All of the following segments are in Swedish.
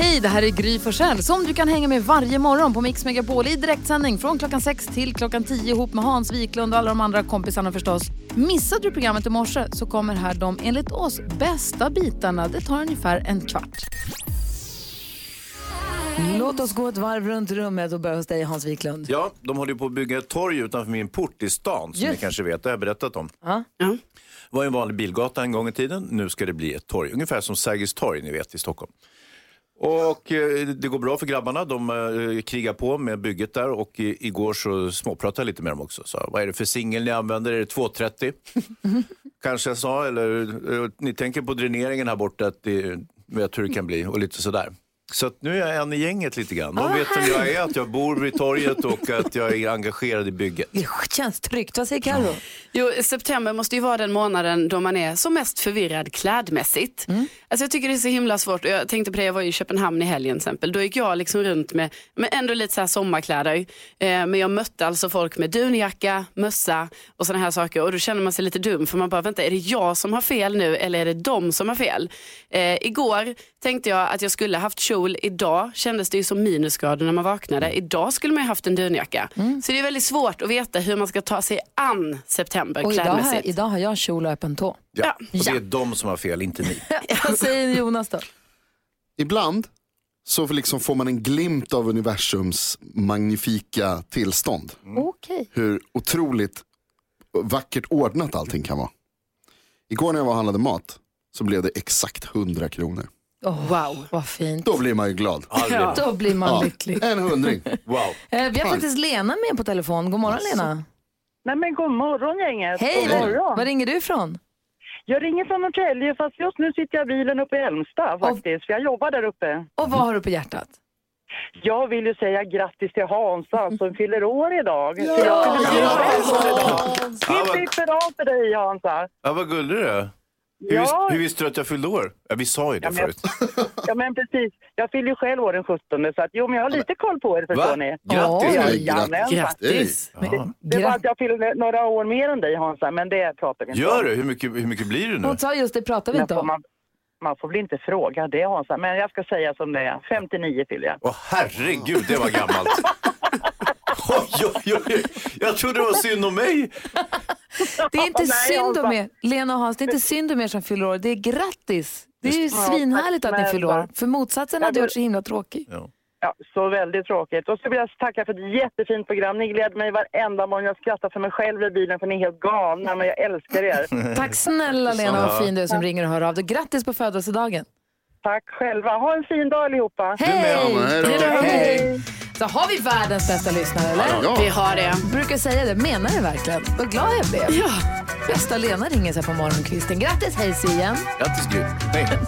Hej, det här är Gry Forssell som du kan hänga med varje morgon på Mix Megapol i direktsändning från klockan 6 till klockan 10 ihop med Hans Wiklund och alla de andra kompisarna förstås. Missade du programmet i morse så kommer här de enligt oss bästa bitarna. Det tar ungefär en kvart. Låt oss gå ett varv runt rummet och börja hos dig Hans Wiklund. Ja, de håller ju på att bygga ett torg utanför min port i stan som Just. ni kanske vet, det har jag berättat om. Ja. Det var en vanlig bilgata en gång i tiden, nu ska det bli ett torg. Ungefär som Sergels torg ni vet i Stockholm. Och eh, det går bra för grabbarna, de eh, krigar på med bygget där och i, igår så småpratade jag lite med dem också. Så, vad är det för singel ni använder? Är det 230? Kanske jag sa, eller eh, ni tänker på dräneringen här borta, att det, vet hur det kan bli och lite sådär. Så att nu är jag en i gänget lite grann. De vet vem jag är, att jag bor vid torget och att jag är engagerad i bygget. Det känns tryggt. Vad säger Karo? Jo, september måste ju vara den månaden då man är som mest förvirrad klädmässigt. Alltså jag tycker det är så himla svårt. Jag tänkte på det, jag var i Köpenhamn i helgen till exempel. Då gick jag liksom runt med, med ändå lite så här sommarkläder. Eh, men jag mötte alltså folk med dunjacka, mössa och sådana här saker. Och då känner man sig lite dum för man bara, vänta är det jag som har fel nu eller är det de som har fel? Eh, igår tänkte jag att jag skulle haft kjol. Idag kändes det ju som minusgrader när man vaknade. Idag skulle man ju haft en dunjacka. Så det är väldigt svårt att veta hur man ska ta sig an september Och idag har, idag har jag kjol och öppen tå. Ja. Och det Ja. är de som har fel, inte ni. Vad säger Jonas då? Ibland så liksom får man en glimt av universums magnifika tillstånd. Okej. Hur otroligt vackert ordnat allting kan vara. Igår när jag var och handlade mat så blev det exakt 100 kronor. Wow, vad fint. Då blir man ju glad. Aldrig. Då blir man Ja, lycklig. en hundring. Wow. Eh, vi har faktiskt Lena med på telefon. God morgon Lena. Nej men god morgon gänget. Hej, God var, morgon. var ringer du ifrån? Jag ringer från Norrtälje fast just nu sitter jag i bilen uppe i Älmsta faktiskt. För jag jobbar där uppe. Och vad har du på hjärtat? Jag vill ju säga grattis till Hansa som fyller år idag. Ja, vad- Hipp hipp hurra för dig Hansa. Ja, vad gullig du är. Hur, Ja. hur visste du att jag fyllde år? Ja, vi sa ju det Ja, men- förut. Ja men precis. Jag fyller ju själv år den 17 så att jo men jag har lite koll på er förstår Va? ni. Grattis! Nej, Jajamän. Grattis. Ja. Det var att jag fyller några år mer än dig Hansa men det pratar vi inte Gör om. du? Hur mycket, hur mycket blir det nu? Hon sa just det pratar vi Men inte om. man, man får väl inte fråga det Hansa men jag ska säga som det är. 59 fyller jag. Åh herregud, det var gammalt. Oj, oj, oj. Jag trodde det var synd om mig. Det är inte Nej, synd om er, Lena och Hans, det är inte synd om er som fyller år. Det är grattis. Det är ju svinhärligt att ni fyller år. För motsatsen hade varit så himla tråkig. Ja, så väldigt tråkigt. Och så vill jag tacka för ett jättefint program. Ni gläder mig varenda morgon. Jag skrattar för mig själv i bilen för ni är helt galna, men jag älskar er. Tack snälla Lena, vad fin du är som ringer och hör av dig. Grattis på födelsedagen. Tack själva. Ha en fin dag allihopa. Hej! Anna, hej då. Hej! Så har vi världens bästa lyssnare, eller? Ja. Vi har det. Brukar säga det, menar det verkligen. Vad glad jag blev. Ja. Bästa Lena ringer sig på morgonkvisten. Grattis, hej igen. Grattis Gry. Hej.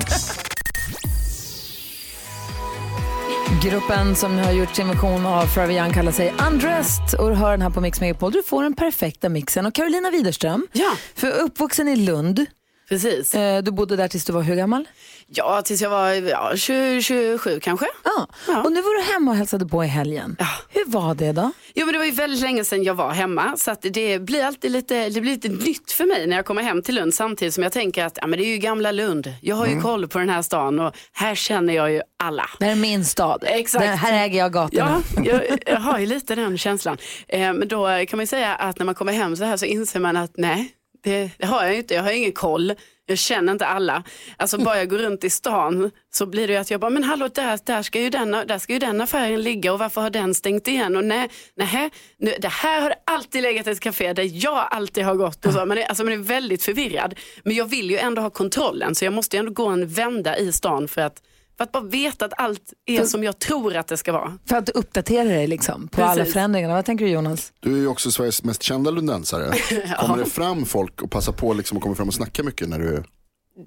Gruppen som har gjort sin version av Forever Young kallar sig Undressed och du hör den här på Mix Megapol. Du får den perfekta mixen. Och Carolina Widerström, Ja. för uppvuxen i Lund. Precis. Eh, Du bodde där tills du var hur gammal? Ja, tills jag var ja, 20, 27 kanske. Ja. Ja. Och nu var du hemma och hälsade på i helgen. Ja. Hur var det då? Jo men det var ju väldigt länge sedan jag var hemma så att det blir alltid lite, det blir lite nytt för mig när jag kommer hem till Lund samtidigt som jag tänker att ja, men det är ju gamla Lund. Jag har ju koll på den här stan och här känner jag ju alla. Det här är min stad. Exakt. Det här äger jag gatorna. Ja, jag, jag har ju lite den känslan. Eh, men då kan man ju säga att när man kommer hem så här så inser man att nej, det, det har jag inte. Jag har ingen koll. Jag känner inte alla. Alltså bara jag går runt i stan så blir det ju att jag bara, men hallå där, där, ska ju den, där ska ju den affären ligga och varför har den stängt igen? Och nej, nej nu, det här har alltid legat ett café där jag alltid har gått. Och så. Man, är, alltså, man är väldigt förvirrad. Men jag vill ju ändå ha kontrollen så jag måste ju ändå gå en vända i stan för att, för att bara veta att allt är som jag tror att det ska vara. För att uppdatera dig liksom, på alla Precis. förändringarna. Vad tänker du Jonas? Du är ju också Sveriges mest kända lundensare. Kommer det fram folk och passar på liksom och kommer fram och snackar mycket när du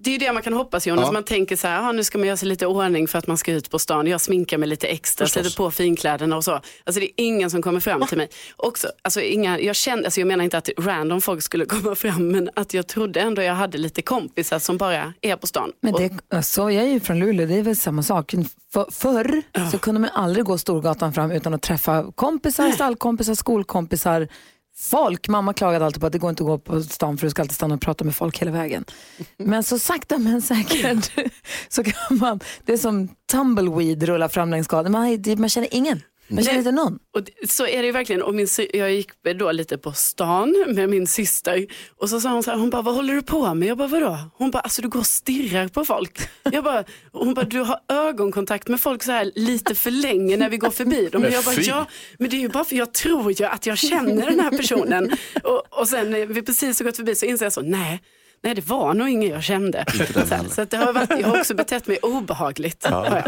Det är ju det man kan hoppas Jonas. Ja. Man tänker så här, nu ska man göra sig lite ordning för att man ska ut på stan. Jag sminkar mig lite extra, sätter på finkläderna och så. Alltså det är ingen som kommer fram till mig. Också, alltså, inga, jag, kände, alltså, jag menar inte att random folk skulle komma fram, men att jag trodde ändå jag hade lite kompisar som bara är på stan. Men Och- det, så jag är ju från Luleå, det är väl samma sak. För, förr så kunde man aldrig gå Storgatan fram utan att träffa kompisar, stallkompisar, skolkompisar, folk. Mamma klagade alltid på att det går inte att gå på stan för du ska alltid stanna och prata med folk hela vägen. Men så sakta men säkert så kan man, det är som tumbleweed rullar fram längs gatan. Man, man känner ingen, man känner inte någon. Och det- så är det ju verkligen. Och min, jag gick då lite på stan med min syster och så sa hon så här, hon bara, vad håller du på med? Jag bara, vadå? Hon bara, alltså du går och stirrar på folk. Jag bara, hon bara, du har ögonkontakt med folk så här lite för länge när vi går förbi dem. Men jag bara, ja, men det är ju bara för jag tror ju att jag känner den här personen. Och, och sen när vi precis har gått förbi så inser jag så, nej, Nej, det var nog ingen jag kände. Så, så att det har varit, jag har också betett mig obehagligt. har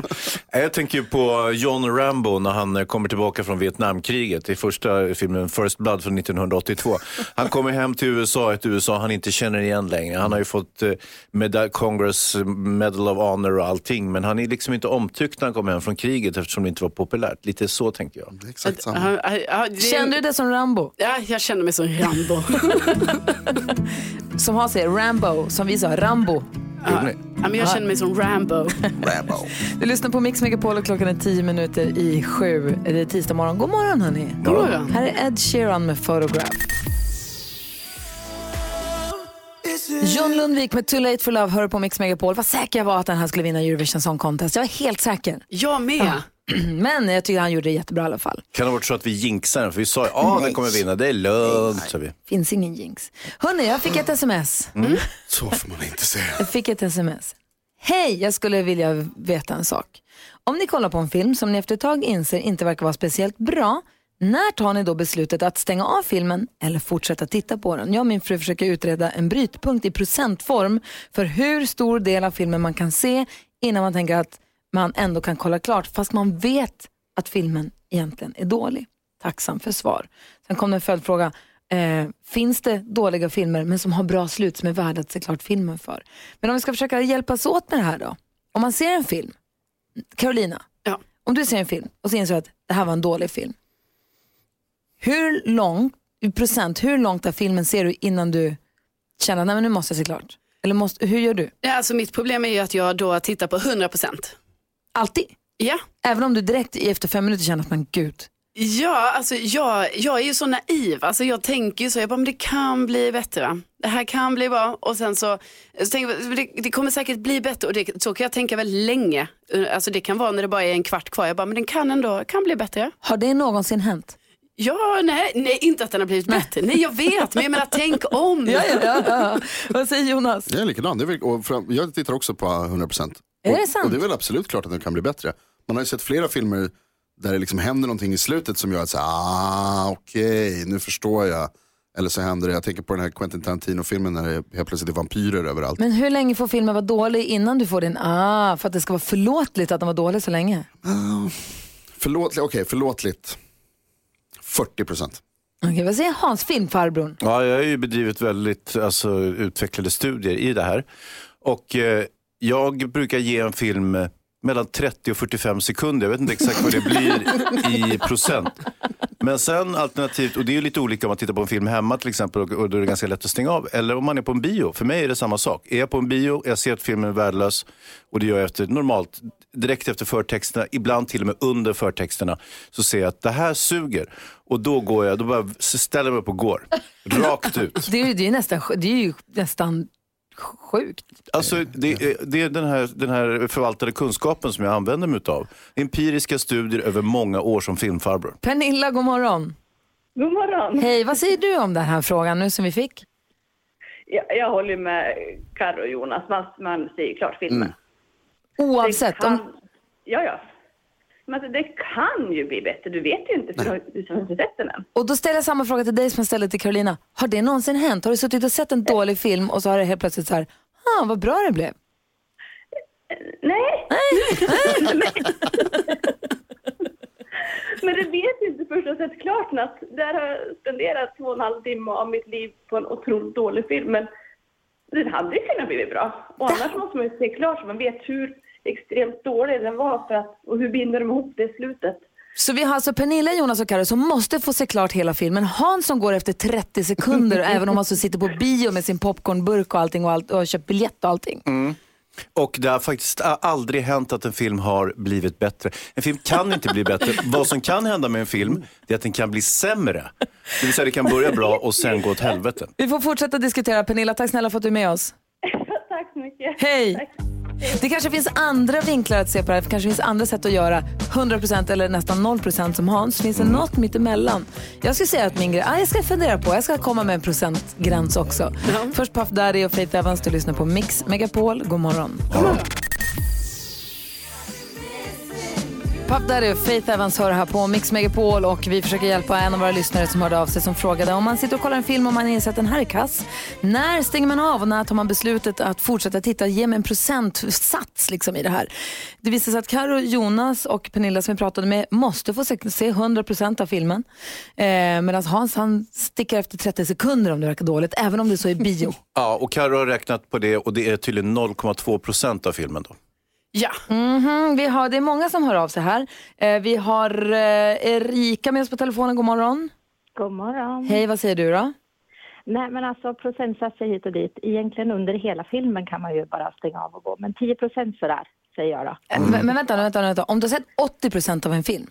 jag. Tänker på John Rambo när han eh, kommer tillbaka från Vietnamkriget i första filmen First Blood från 1982. Han kommer hem till USA, ett USA han inte känner igen längre. Han har ju fått eh, medal Congress Medal of Honor och allting, men han är liksom inte omtyckt när han kommer hem från kriget eftersom det inte var populärt. Lite så tänkte jag. Det är exakt samma. Ja, ja, ja, Kände du det som Rambo? Ja, jag känner mig som Rambo. Som han säger, Rambo, som vi sa, Rambo. Ja, men jag känner mig som Rambo. Rambo. Du lyssnar på Mix Megapol och klockan är tio minuter i sju. Det är tisdag morgon. God morgon hörni. God morgon. Här är Ed Sheeran med Photograph. John Lundvik med Too Late for Love hör på Mix Megapol. Vad säker jag var att den här skulle vinna Eurovision Song Contest. Jag var helt säker. Jag med. Men jag tycker han gjorde det jättebra i alla fall. Kan det ha varit så att vi jinxade den? För vi sa ju, ja den kommer vinna, det är lugnt. sa vi. Finns ingen jinx. Hörni, jag fick ett sms. Så får man inte säga. Jag fick ett sms. Hej, jag skulle vilja veta en sak. Om ni kollar på en film som ni efter ett tag inser inte verkar vara speciellt bra, när tar ni då beslutet att stänga av filmen eller fortsätta titta på den? Jag och min fru försöker utreda en brytpunkt i procentform för hur stor del av filmen man kan se innan man tänker att man ändå kan kolla klart fast man vet att filmen egentligen är dålig. Tacksam för svar. Sen kom det en följdfråga. Eh, finns det dåliga filmer men som har bra slut som är värda att se klart filmen för? Men om vi ska försöka hjälpas åt med det här då. Om man ser en film, Carolina, Ja. om du ser en film och så inser du att det här var en dålig film. Hur långt, i procent, hur långt av filmen ser du innan du känner att nu måste jag se klart? Eller måste, hur gör du? Ja, alltså mitt problem är ju att jag då tittar på 100 procent. Alltid? Ja. Även om du direkt i- efter fem minuter känner att man gud, Ja, alltså jag, jag är ju så naiv. Alltså jag tänker ju så, jag bara, men det kan bli bättre. Det här kan bli bra. Och sen så, så tänker jag, det, det kommer säkert bli bättre. Och det, så kan jag tänka väldigt länge. Alltså det kan vara när det bara är en kvart kvar. Jag bara, men den kan ändå, kan bli bättre. har det någonsin hänt? Ja, nej, nej, inte att den har blivit bättre. Nej, jag vet, men jag menar tänk om. Ja, ja, ja. Vad säger Jonas? Jag är likadan. Det är väl, och fram, jag tittar också på 100%. Är det och, sant? och det är väl absolut klart att den kan bli bättre. Man har ju sett flera filmer där det liksom händer någonting i slutet som gör att så, ah, okej, nu förstår jag. Eller så händer det, jag tänker på den här Quentin Tarantino-filmen när det helt plötsligt är vampyrer överallt. Men hur länge får filmen vara dålig innan du får din ah, för att det ska vara förlåtligt att den var dålig så länge? Förlåtligt, okej, förlåtligt. 40%. Okej, vad säger Hans, filmfarbrorn? Ja, jag har ju bedrivit väldigt alltså, utvecklade studier i det här. Och eh, jag brukar ge en film eh, mellan 30 och 45 sekunder. Jag vet inte exakt vad det blir i procent. Men sen alternativt, och det är ju lite olika om man tittar på en film hemma till exempel och, och då är det ganska lätt att stänga av. Eller om man är på en bio. För mig är det samma sak. Är jag på en bio, jag ser att filmen är värdelös och det gör jag efter, normalt direkt efter förtexterna, ibland till och med under förtexterna, så ser jag att det här suger. Och då går jag, då bara ställer jag mig upp och går. Rakt ut. Det är ju, det är nästan, det är ju nästan sjukt. Alltså, det, är- det är den här, den här förvaltade kunskapen som jag använder mig av. Empiriska studier över många år som filmfarbror. Pernilla, god morgon. God morgon. Hej, vad säger du om den här frågan nu som vi fick? Jag, jag håller med Karo och Jonas, man, man ser ju klart filmen. Oavsett, Det kan, om, Ja, ja. Men alltså, det kan ju bli bättre, du vet ju inte för du har inte sett den än. och då ställer jag samma fråga till dig som jag ställde till Carolina. Har det någonsin hänt? Har du suttit och sett en dålig film och så har det helt plötsligt så här, ah, vad bra det blev. Nej. Men det vet ju inte först att sett klart natt. Där har jag spenderat två och en halv timme av mitt liv på en otroligt dålig film. Men den hade ju kunnat bli bra. Och annars måste man ju se klart så man vet hur extremt dålig den var för att, och hur binder de ihop det i slutet. Så vi har alltså Pernilla, Jonas och Karo som måste få se klart hela filmen. Hans som går efter 30 sekunder även om han så sitter på bio med sin popcornburk och allting och, allt, och har köpt biljett och allting. Mm. Och det har faktiskt aldrig hänt att en film har blivit bättre. En film kan inte bli bättre. Vad som kan hända med en film det är att den kan bli sämre. Det vill säga det kan börja bra och sen gå åt helvete. Vi får fortsätta diskutera. Pernilla, tack snälla för att du är med oss. Tack så mycket. Hej! Det kanske finns andra vinklar att se på det här. Det kanske finns andra sätt att göra 100% eller nästan 0% som Hans. Finns det något mittemellan? Jag skulle säga att min grej, ah, jag ska fundera på, jag ska komma med en procentgräns också. Först Puff Daddy och Faith Evans, du lyssnar på Mix Megapol. God morgon. Puff Daddy är Faith Evans hör här på Mix Megapol och vi försöker hjälpa en av våra lyssnare som hörde av sig som frågade om man sitter och kollar en film och man inser att den här är kass. När stänger man av och när tar man beslutet att fortsätta titta? Ge mig en procentsats liksom i det här. Det visar sig att Karo, Jonas och Pernilla som vi pratade med måste få se se 100% av filmen. Eh, Medan Hans han sticker efter 30 sekunder om det verkar dåligt, även om det så är bio. Ja, och Carro har räknat på det och det är tydligen 0,2% av filmen. Då. Ja. Mhm, vi har, det är många som hör av sig här. Eh, vi har eh, Erika med oss på telefonen. God morgon. God morgon. Hej, vad säger du då? Nej, men alltså procentsatser hit och dit. Egentligen under hela filmen kan man ju bara stänga av och gå. Men 10 procent sådär, säger jag då. Men, men vänta, vänta, vänta, om du har sett 80 procent av en film,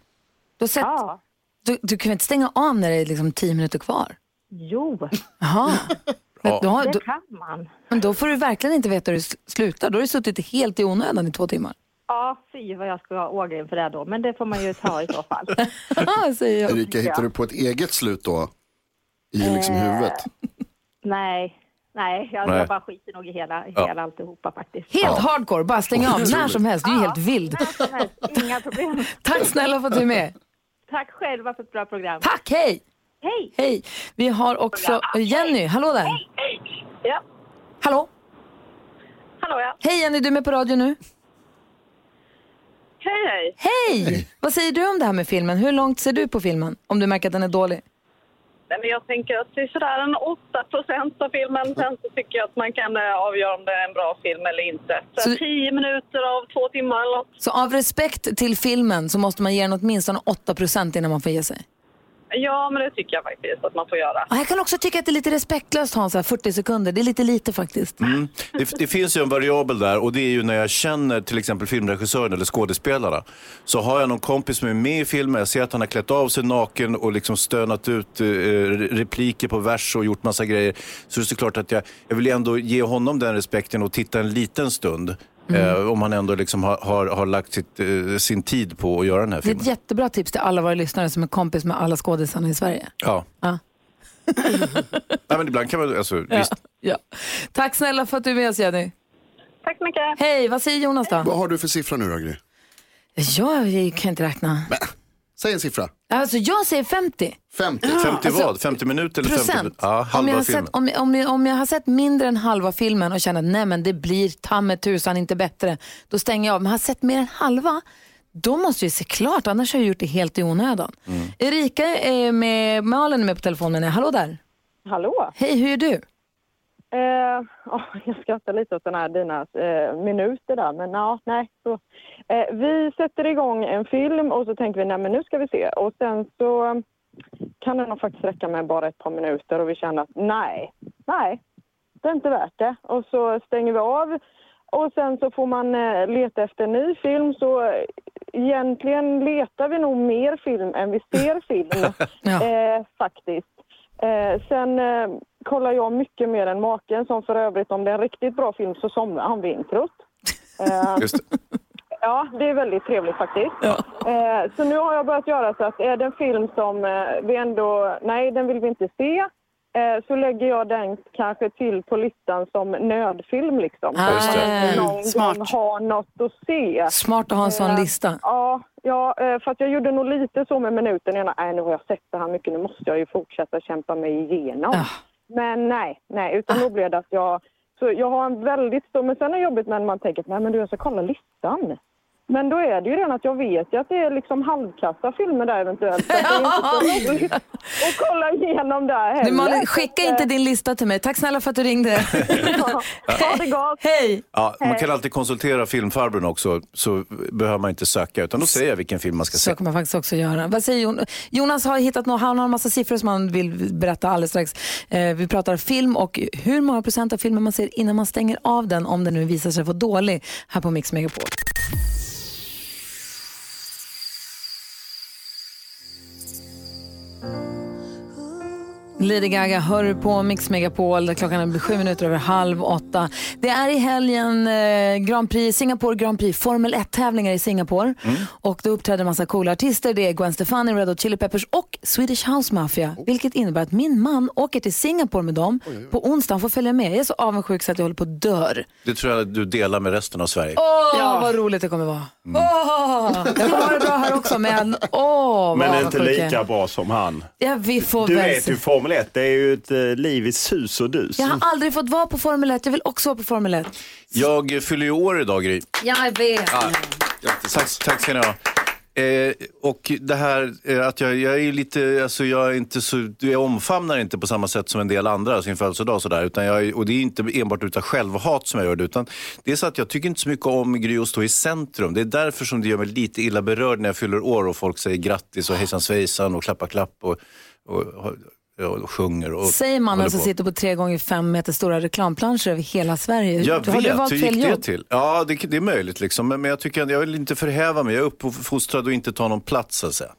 du, har sett, du, du kan väl inte stänga av när det är liksom 10 minuter kvar? Jo, Jaha. Men, då, har- det då, kan man. men då får du verkligen inte veta hur det sl- slutar. Då har du suttit helt i onödan i två timmar. Ja, fy vad jag ska åga inför det då. Men det får man ju ta i så fall. säger jag. Erika, hittar du på ett eget slut då? I liksom Eh, huvudet? Nej, nej, jag, Nej. jag bara skiter nog i hela, Ja. hela alltihopa faktiskt. Helt hardcore, bara stänga av när som helst. Du är helt vild. Helst, Inga problem. Tack snälla för att du är med. Tack själva för ett bra program. Tack, hej! Hej! Hej! Vi har också Jenny, hallå där. Ja. Hallå? Hallå ja. Hej Jenny, du är med på radio nu. Hej hej. Hej! Vad säger du om det här med filmen? Hur långt ser du på filmen? Om du märker att den är dålig? Nej, men jag tänker att det är sådär en 8 procent av filmen. Sen så tycker jag att man kan eh, avgöra om det är en bra film eller inte. Så, Så- 10 minuter av två timmar eller något. Så av respekt till filmen så måste man ge den åtminstone 8% innan man får ge sig. Ja, men det tycker jag faktiskt att man får göra. Och jag kan också tycka att det är lite respektlöst så här 40 sekunder. Det är lite lite faktiskt. Mm. Det, det finns ju en variabel där och det är ju när jag känner till exempel filmregissören eller skådespelarna. Så har jag någon kompis som är med i filmen, jag ser att han har klätt av sig naken och liksom stönat ut eh, repliker på vers och gjort massa grejer. Så det är såklart att jag, jag vill ändå ge honom den respekten och titta en liten stund. Eh, om han ändå liksom har, har, har lagt sitt, eh, sin tid på att göra den här Det är filmen. ett jättebra tips till alla våra lyssnare som är kompis med alla skådisarna i Sverige. Ja. Ja. Nej, men ibland kan man, alltså, Ja. visst. Ja. Tack snälla för att du är med oss Jenny. Tack så mycket. Hej, vad säger Jonas då? Vad har du för siffra nu då Gry? Jag kan inte räkna. Säg en siffra. Alltså jag säger 50. 50. 50 vad? 50 minuter eller 50 Procent. Ja, om, halva jag har filmen. sett, om, om, jag- om jag har sett mindre än halva filmen och känner att nej men det blir ta med tusan inte bättre, då stänger jag av. Men har jag sett mer än halva, då måste jag se klart, annars har jag gjort det helt i onödan. Mm. Erika är med, Malin är med på telefonen. Hallå där. Hallå! Hej, hur är du? Eh, åh, jag skrattar lite åt den här, dina eh, minuter där, men ja, nej. Så. Eh, vi sätter igång en film och så tänker vi, nej men nu ska vi se. Och sen så kan det nog faktiskt räcka med bara ett par minuter och vi känner att nej, nej, det är inte värt det. Och så stänger vi av och sen så får man eh, leta efter en ny film. Så eh, egentligen letar vi nog mer film än vi ser film, eh, faktiskt. Sen kollar jag mycket mer än maken som för övrigt om det är en riktigt bra film så somnar han vid introt. Eh, Ja, det är väldigt trevligt faktiskt. Eh, så nu har jag börjat göra så att är det en film som eh, vi ändå, nej den vill vi inte se, eh, så lägger jag den kanske till på listan som nödfilm liksom. Ah, så att man någon smart. gång har något att se. Smart att ha en sån Eh, lista. Ja, ja eh, för att jag gjorde nog lite så med minuten. Jag, nej, nu har jag sett det här mycket, nu måste jag ju fortsätta kämpa mig igenom. Ah. Men nej, nej, utan då blev det att jag... Så jag har en väldigt stor... Men sen är det jobbigt när man tänker nej men du, jag ska kolla listan. Men då är det ju redan att jag vet ju att det är liksom halvkassa filmer där eventuellt. Så det är inte så kolla igenom där heller. Du Malin, skicka att, inte eh, din lista till mig. Tack snälla för att du ringde. Ha det gott! Hej! Ja, man kan alltid konsultera filmfarbrorn också, så behöver man inte söka, utan då säger jag vilken film man ska se. Så kan man faktiskt också göra. Vad säger Jon? Jonas har hittat något, han har en massa siffror som han vill berätta alldeles strax. Eh, vi pratar film och hur många procent av filmen man ser innan man stänger av den om den nu visar sig vara dålig här på Mix Megapol. Lady Gaga hör på Mix Megapol där klockan är sju minuter över halv åtta. Det är i helgen eh, Grand Prix, Singapore Grand Prix, Formel 1-tävlingar i Singapore. Och då uppträder en massa coola artister. Det är Gwen Stefani, Red Hot Chili Peppers och Swedish House Mafia. Vilket innebär att min man åker till Singapore med dem på onsdag. Han får följa med. Jag är så avundsjuk så att jag håller på att dör. Det tror jag att du delar med resten av Sverige. Åh, vad roligt det kommer vara. Åh, jag kommer ha det bra här också. Men, åh, Men vad inte lika bra som han. Ja, vi får Du väl vet ju Formel 1, det är ju ett eh, liv i sus och dus. Jag har aldrig fått vara på Formel 1. Jag vill också vara på Formel 1. Jag fyller ju år idag, Gry. Jag vet. Ja, tack, tack ska ni ha. Eh, och det här eh, att jag, jag är lite, alltså jag är inte så, jag omfamnar inte på samma sätt som en del andra sin födelsedag och sådär. Utan jag, är- och det är inte enbart utav självhat som jag gör det. Utan det är så att jag tycker inte så mycket om Gry att stå i centrum. Det är därför som det gör mig lite illa berörd när jag fyller år och folk säger grattis och hejsan svejsan och klappa klapp och, och, och, och sjunger. Och Säger mannen som sitter på tre gånger fem meter stora reklamplanscher över hela Sverige. Jag du har du vet, valt hur gick det jobb? till? Ja, det, det är möjligt liksom. Men, men jag tycker att jag vill inte förhäva mig. Jag är uppfostrad och inte ta någon plats så att säga.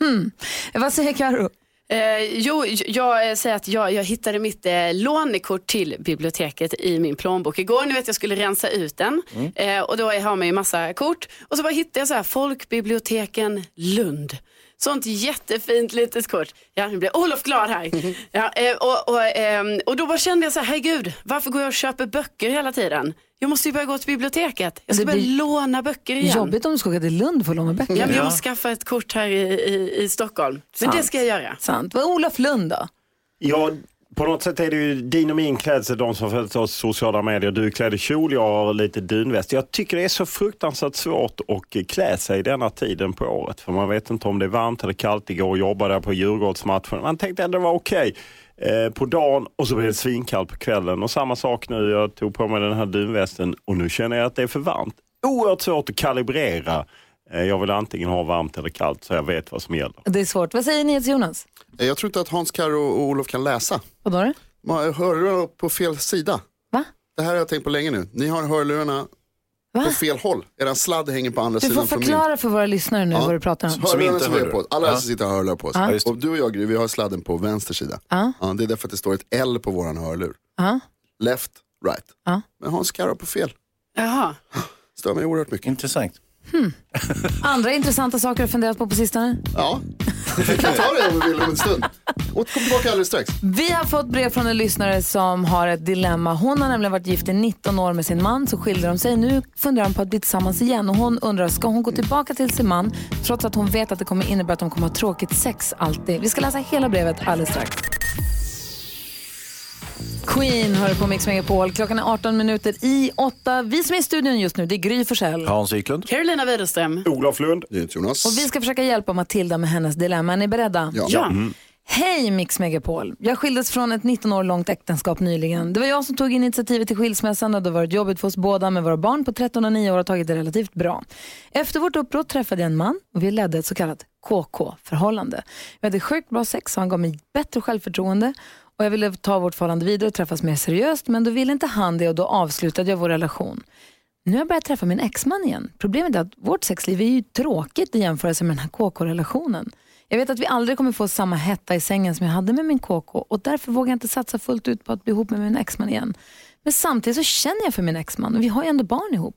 Hmm. Vad säger Karo? Eh, jo, jag eh, säger att jag, jag hittade mitt eh, lånekort till biblioteket i min plånbok igår. Ni vet jag skulle rensa ut den eh, och då har man ju massa kort. Och så bara hittade jag så här Folkbiblioteken Lund. Sånt jättefint litet kort. Ja, nu blir Olof glad här. Ja, eh, och, och, ehm, och då bara kände jag så här, herregud, varför går jag och köper böcker hela tiden? Jag måste ju börja gå till biblioteket. Jag ska Det börja låna böcker igen. Jobbigt om du ska åka till Lund för att låna böcker. Ja, men jag måste skaffa ett kort här i, i, i Stockholm. Men det Sant. ska jag göra. Sant. Vad är Olof Lund då? Ja, på något sätt är det ju din och min klädsel, de som följt oss sociala medier. Du är klädd i kjol, jag har lite dunväst. Jag tycker det är så fruktansvärt svårt att klä sig denna tiden på året. För man vet inte om det är varmt eller kallt. Igår jobbade jag på Djurgårdsmatchen. Man tänkte att det var okej eh, på dagen och så blev det svinkallt på kvällen. Och samma sak nu, jag tog på mig den här dunvästen och nu känner jag att det är för varmt. Oerhört svårt att kalibrera. Eh, jag vill antingen ha varmt eller kallt så jag vet vad som gäller. Det är svårt. Vad säger ni Jonas? Eh, Jag tror inte att Hans, Karo och Olof kan läsa. Vadå då? Man hör hörlurarna på fel sida. Va? Det här har jag tänkt på länge nu. Ni har hörlurarna på fel håll. Eran sladd hänger på andra Du får sidan från min. förklara för våra lyssnare nu Ja. vad du pratar om. Hörlurarna som vi har på oss. Alla Ja. som sitter har hörlurar på oss. Ja. Just det. Och du och jag Gry, vi har sladden på vänster sida. Ja. Ja, det är därför att det står ett L på våran hörlur. Ja. Left, right. Ja. Men Hans Karo på fel. Jaha. Stör mig oerhört mycket. Intressant. Andra intressanta saker du har funderat på på sistone? Ja, vi kan ta det om vi vill om en stund. Och kom tillbaka alldeles strax. Vi har fått brev från en lyssnare som har ett dilemma. Hon har nämligen varit gift i 19 år med sin man, så skilde de sig. Nu funderar de på att bli tillsammans igen och hon undrar, ska hon gå tillbaka till sin man trots att hon vet att det kommer innebära att de kommer ha tråkigt sex alltid? Vi ska läsa hela brevet alldeles strax. Queen hör på Mix Megapol. Klockan är 18 minuter i 8. Vi som är i studion just nu, det är Gry Forssell. Hans Wiklund. Carolina Widerström. Olof Lund. Jonas. Och vi ska försöka hjälpa Matilda med hennes dilemma. Är ni beredda? Ja. Ja. Mm. Hej Mix Megapol. Jag skildes från ett 19 år långt äktenskap nyligen. Det var jag som tog initiativet till skilsmässan och det har varit jobbigt för oss båda men våra barn på 13 och 9 år har tagit det relativt bra. Efter vårt uppbrott träffade jag en man och vi ledde ett så kallat KK-förhållande. Vi hade sjukt bra sex och han gav mig bättre självförtroende och jag ville ta vårt förhållande vidare och träffas mer seriöst men då ville inte han det och då avslutade jag vår relation. Nu har jag börjat träffa min exman igen. Problemet är att vårt sexliv är ju tråkigt i jämförelse med den här KK-relationen. Jag vet att vi aldrig kommer få samma hetta i sängen som jag hade med min KK och därför vågar jag inte satsa fullt ut på att bli ihop med min exman igen. Men samtidigt så känner jag för min exman och vi har ju ändå barn ihop.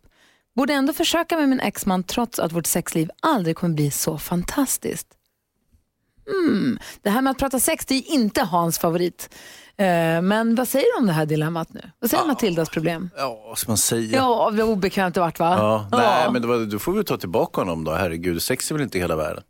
Borde ändå försöka med min exman trots att vårt sexliv aldrig kommer bli så fantastiskt. Hmm. Det här med att prata sex det är inte Hans favorit. Eh, men vad säger du om det här dilemmat nu? Vad säger Matildas problem? Ja, vad ska man säga? Ja, vad obekvämt det vart va? Ja, nej, men det var, du får väl ta tillbaka honom då. Herregud, sex är väl inte hela världen.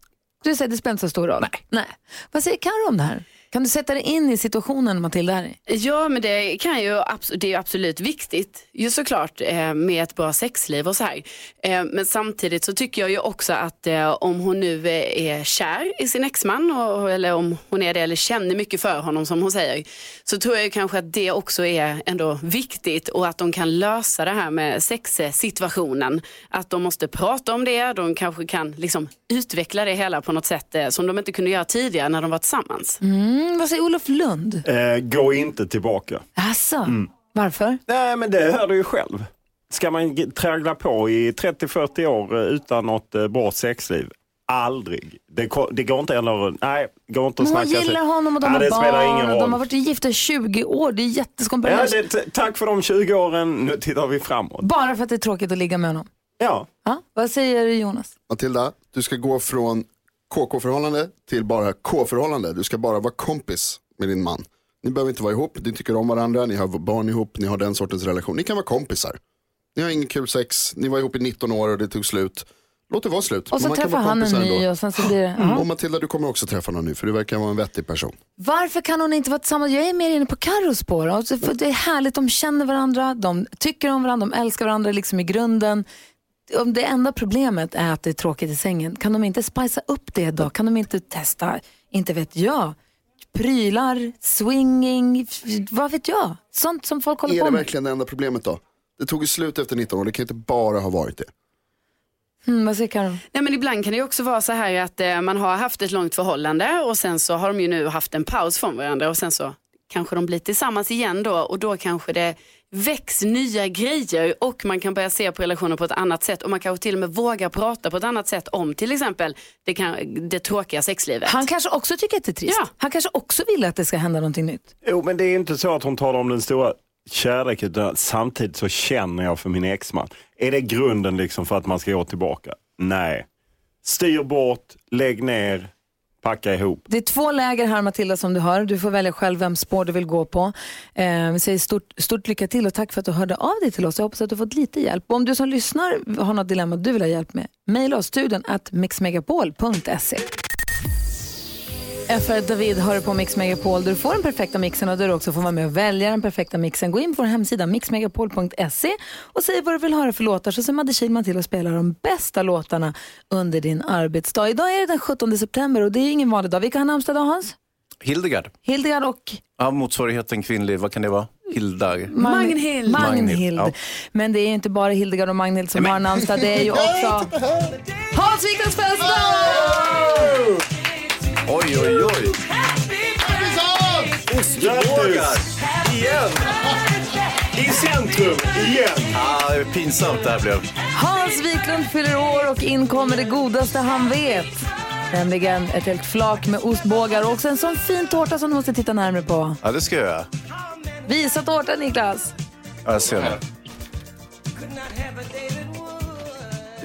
Du säger det spelar inte så stor roll? Nej. Vad säger Karo om det här? Kan du sätta dig in i situationen Matilda? Här? Ja, men det, kan ju, det är ju absolut viktigt, ju såklart, eh, med ett bra sexliv och så här. Eh, men samtidigt så tycker jag ju också att eh, om hon nu är kär i sin exman, eller om hon är det eller känner mycket för honom som hon säger, så tror jag ju kanske att det också är ändå viktigt och att de kan lösa det här med sexsituationen. Att de måste prata om det, de kanske kan liksom utveckla det hela på något sätt eh, som de inte kunde göra tidigare när de var tillsammans. Mm, vad säger Olof Lund? Eh, gå inte tillbaka. Alltså, Mm. varför? Nej, men det hör du ju själv. Ska man traggla på i 30-40 år eh, utan något eh, bra sexliv? Aldrig. Det, det går inte eller, nej, går inte att hon snacka sig- gillar honom och de ja, har barn och roll. de har varit gifta i 20 år. Det är Ja, jätteskomplicerat. det, t- tack för de 20 åren, nu tittar vi framåt. Bara för att det är tråkigt att ligga med honom. Ja. ja vad säger Jonas? Matilda, du ska gå från KK-förhållande till bara K-förhållande. Du ska bara vara kompis med din man. Ni behöver inte vara ihop, ni tycker om varandra, ni har barn ihop, ni har den sortens relation. Ni kan vara kompisar. Ni har ingen kul sex, ni var ihop i 19 år och det tog slut. Låt det vara slut. Och så träffar han en ny ändå. och sen så blir det... Mm. Och Matilda, du kommer också träffa någon ny för du verkar vara en vettig person. Varför kan hon inte vara tillsammans? Jag är mer inne på Carros spår. Alltså, för det är härligt, de känner varandra, de tycker om varandra, de älskar varandra liksom i grunden. Om det enda problemet är att det är tråkigt i sängen, kan de inte spicea upp det då? Kan de inte testa, inte vet jag, prylar, swinging, vad vet jag? Sånt som folk håller Är på det med. verkligen det enda problemet då? Det tog ju slut efter 19 år, det kan inte bara ha varit det. Mm, vad säger Karo? Nej, men ibland kan det också vara så här att eh, man har haft ett långt förhållande och sen så har de ju nu haft en paus från varandra och sen så kanske de blir tillsammans igen då och då kanske det väcks nya grejer och man kan börja se på relationer på ett annat sätt och man kanske till och med vågar prata på ett annat sätt om till exempel det, kan, det tråkiga sexlivet. Han kanske också tycker att det är trist. Han kanske också vill att det ska hända någonting nytt. Jo, men det är inte så att hon talar om den stora kärlek utan samtidigt så känner jag för min exman. Är det grunden liksom för att man ska gå tillbaka? Nej. Styr bort, lägg ner, packa ihop. Det är två läger här Matilda som du hör. Du får välja själv vem spår du vill gå på. Eh, vi säger stort, stort lycka till och tack för att du hörde av dig till oss. Jag hoppas att du har fått lite hjälp. Och om du som lyssnar har något dilemma du vill ha hjälp med, mejla oss studion at mixmegapol.se. FR David hör på Mix Megapol där du får den perfekta mixen och där du också får vara med och välja den perfekta mixen. Gå in på vår hemsida mixmegapol.se och säg vad du vill höra för låtar så ser Madde Kihlman till att spela de bästa låtarna under din arbetsdag. Idag är det den 17 september och det är ingen vanlig dag. Vilka har namnsdag idag Hans? Hildegard. Hildegard och Ja, motsvarigheten kvinnlig, vad kan det vara? Hildar. Magnhild. Magnhild. Ja. Men det är ju inte bara Hildegard och Magnhild som har namnsdag, det är ju också Hans Wiklunds födelsedag! Oj, oj, oj. Ostbågar! Igen! I centrum, igen! Ah, det är pinsamt det här blev. Hans Wiklund fyller år och in kommer det godaste han vet. Nämligen ett helt flak med ostbågar och också en sån fin tårta som du måste titta närmare på. Ja, det ska jag göra. Visa tårtan Niklas. Ja, jag ser det.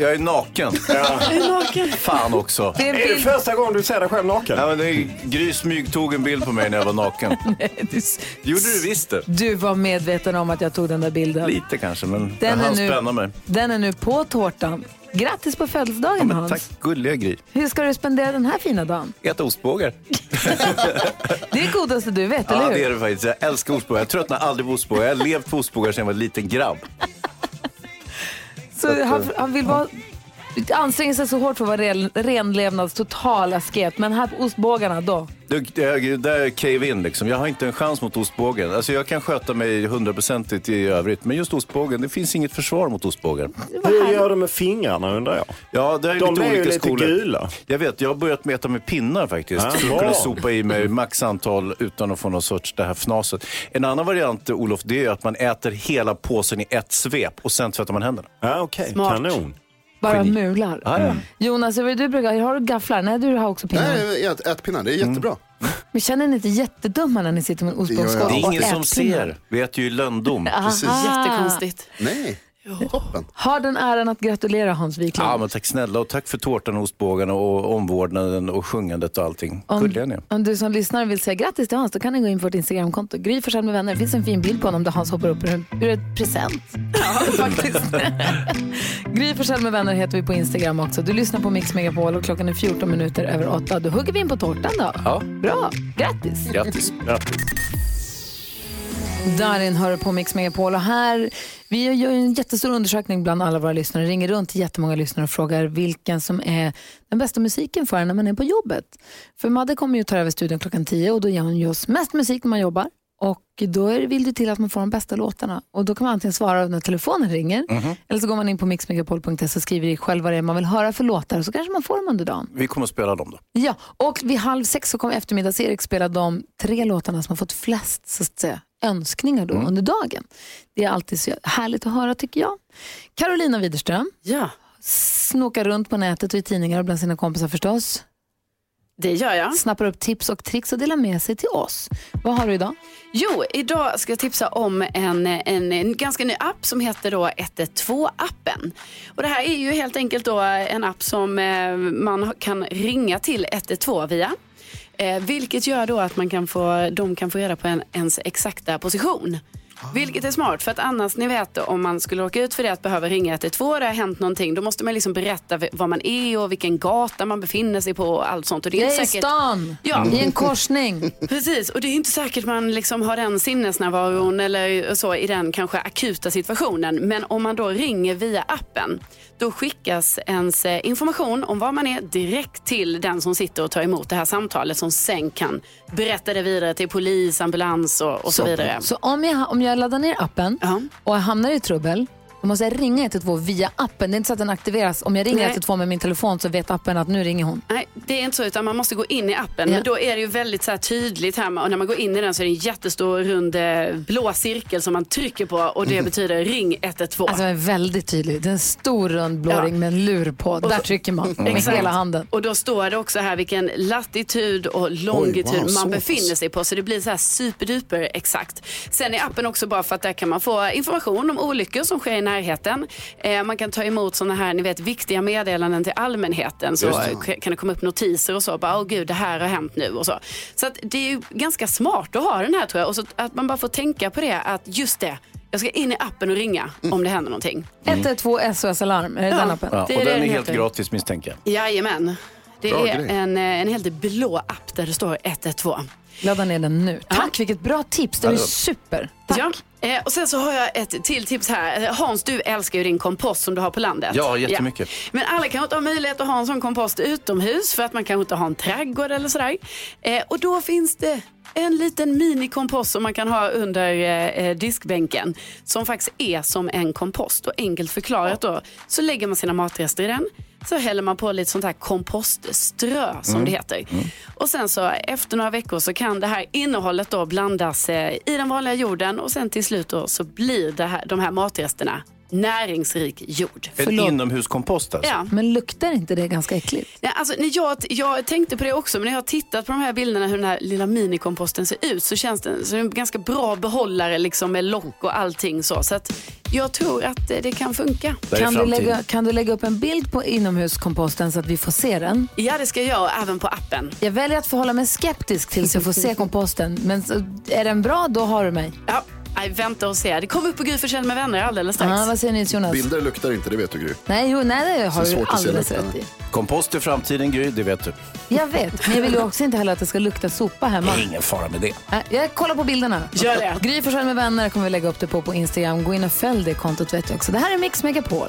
Jag är naken. Är du naken? Fan också. Det är en Är det bild- första gången du ser dig själv naken? Ja, men det är, Gry smyg tog en bild på mig när jag var naken. Gjorde du visst det? Du var medveten om att jag tog den där bilden. Lite kanske, men Den den är nu- spänna mig. Den är nu på tårtan. Grattis på födelsedagen Ja, men Hans. tack gulliga Gry. Hur ska du spendera den här fina dagen? Äta ostbågar. Det är det godaste du vet, Ja, eller hur? det är det faktiskt. Jag älskar ostbågar. Jag tröttnar aldrig på ostbågar. Jag har levt på ostbågar sedan jag var en liten grabb. Så han, han vill vara, anstränger sig så hårt för att vara ren, renlevnads total asket. Men här på ostbågarna då? Det, det, det är cave in liksom. Jag har inte en chans mot ostbågen. Alltså jag kan sköta mig hundraprocentigt i övrigt. Men just ostbågen, det finns inget försvar mot ostbågen. Hur gör du med fingrarna undrar jag? Ja, det är De lite är ju lite skolor. gula. Jag vet, jag har börjat meta med pinnar faktiskt. Ah, för att kunna sopa i mig max antal utan att få någon sorts det här fnaset. En annan variant, Olof, det är att man äter hela påsen i ett svep och sen tvättar man händerna. Ja, okej. Smart. Kanon. Bara Geni. mular. Ja, ja. Jonas, hur är det du brukar, har du gafflar? Nej, du har också pinnar. Nej, ät, ätpinnar, det är jättebra. Men känner ni inte jättedumma när ni sitter med en Det ostbågsskål är och ingen som ser. Vi äter ju lönndom. Aha. Jättekonstigt. Nej. Har den äran att gratulera Hans Wiklund. Ja, men tack snälla och tack för tårtan och ostbågarna och omvårdnaden och sjungandet och allting. Om, Gulliga ni om du som lyssnare vill säga grattis till Hans, då kan ni gå in på vårt Instagramkonto. Gry Forssell med vänner. Det finns en fin bild på honom där Hans hoppar upp ur, ur ett present. Ja, faktiskt. Gry Forssell med vänner heter vi på Instagram också. Du lyssnar på Mix Megapol och klockan är 14 minuter över 8. Då hugger vi in på tårtan då. Ja. Bra, grattis. Grattis. Grattis. Darin hör på Mix Megapol och här, vi gör en jättestor undersökning bland alla våra lyssnare, ringer runt till jättemånga lyssnare och frågar vilken som är den bästa musiken för när man är på jobbet. För Madde kommer ju ta över studion klockan 10 och då ger hon ju oss mest musik när man jobbar. Och då är- vill det till att man får de bästa låtarna. Och då kan man antingen svara när telefonen ringer eller så går man in på mixmegapol.se och skriver i själv vad det är man vill höra för låtar och så kanske man får dem under dagen. Vi kommer att spela dem då. Ja, och vid halv sex så kommer eftermiddags-Erik spela de tre låtarna som har fått flest så att säga, önskningar då under dagen. Det är alltid så härligt att höra tycker jag. Carolina Widerström Ja. snokar runt på nätet och i tidningar och bland sina kompisar förstås. Det gör jag. Snappar upp tips och tricks och delar med sig till oss. Vad har du idag? Jo, idag ska jag tipsa om en, en, en ganska ny app som heter då 112-appen. Och det här är ju helt enkelt då en app som eh, man kan ringa till 112 via. Eh, vilket gör då att man kan få, de kan få reda på en, ens exakta position. Vilket är smart för att annars ni vet om man skulle råka ut för det att behöva ringa 112 det har hänt någonting då måste man liksom berätta var man är och vilken gata man befinner sig på och allt sånt. Och det är Jag inte är i säkert... stan, Ja. i en korsning. Precis, och det är inte säkert man liksom har den sinnesnärvaron eller så i den kanske akuta situationen. Men om man då ringer via appen, då skickas ens eh, information om var man är direkt till den som sitter och tar emot det här samtalet som sen kan berätta det vidare till polis, ambulans och, och så, vidare. Så om jag, om jag laddar ner appen och jag hamnar i trubbel, då måste jag ringa 112 via appen. Det är inte så att den aktiveras. Om jag ringer Nej. 112 med min telefon så vet appen att nu ringer hon. Nej, det är inte så utan man måste gå in i appen. Ja. Men då är det ju väldigt så här tydligt här och när man går in i den så är det en jättestor rund eh, blå cirkel som man trycker på och det betyder ring 112. Alltså den är väldigt tydlig. Det är en stor rund blå Ja. ring med en lur på. Där trycker man med Exakt. hela handen. Och då står det också här vilken latitud och longitud Oj, wow, man befinner sig på. Så det blir så här superduper exakt. Sen är appen också bra för att där kan man få information om olyckor som sker i närheten. Eh, man kan ta emot sådana här, ni vet, viktiga meddelanden till allmänheten. Så det. kan det komma upp notiser och så. Bara, åh gud, det här har hänt nu och så. Så att det är ju ganska smart att ha den här tror jag. Och så att man bara får tänka på det att just det, jag ska in i appen och ringa om det händer någonting. 112 SOS Alarm, är det Ja, den appen? Ja, Det är och den är den helt heter. gratis misstänker jag. Jajamän. Det Bra är grej. en, eh, en helt blå app där det står 112. Ladda ner den nu. Tack, vilket bra tips. Det är Ja. super. Ja. Eh, och sen så har jag ett till tips här. Hans, du älskar ju din kompost som du har på landet. Ja, jättemycket. Men alla kanske inte har möjlighet att ha en sån kompost utomhus för att man kanske inte har en trädgård eller sådär. Eh, och då finns det en liten minikompost som man kan ha under eh, eh, diskbänken som faktiskt är som en kompost. Och enkelt förklarat då så lägger man sina matrester i den så häller man på lite sånt här kompostströ som Mm. det heter. Och sen så efter några veckor så kan det här innehållet då blandas eh, i den vanliga jorden och sen till slut då så blir det här, de här matresterna näringsrik jord. En inomhuskompost alltså? Ja. Men luktar inte det ganska äckligt? Ja, alltså, när jag, jag tänkte på det också, men när jag har tittat på de här bilderna hur den här lilla minikomposten ser ut så känns den som en ganska bra behållare liksom, med lock och allting så. Så att jag tror att eh, det kan funka. Kan du, lägga, kan du lägga upp en bild på inomhuskomposten så att vi får se den? Ja, det ska jag göra även på appen. Jag väljer att förhålla mig skeptisk tills jag får se komposten. Men är den bra, då har du mig. Ja, nej, vänta och se. Det kommer upp på Gry Forssell med vänner alldeles strax. Ja, vad säger ni Jonas? Bilder luktar inte, det vet du Gry. Nej, jo, nej, det har Så du svårt att se alldeles lukten. rätt i. Kompost i framtiden, Gry, det vet du. Jag vet, men jag vill ju också inte heller att det ska lukta sopa hemma. Ingen fara med det. Nej, Jag kollar på bilderna. Gör det. Gry Forssell med vänner kommer vi lägga upp det på på Instagram. Gå in och följ det kontot vet jag också. Det här är Mix Megapol.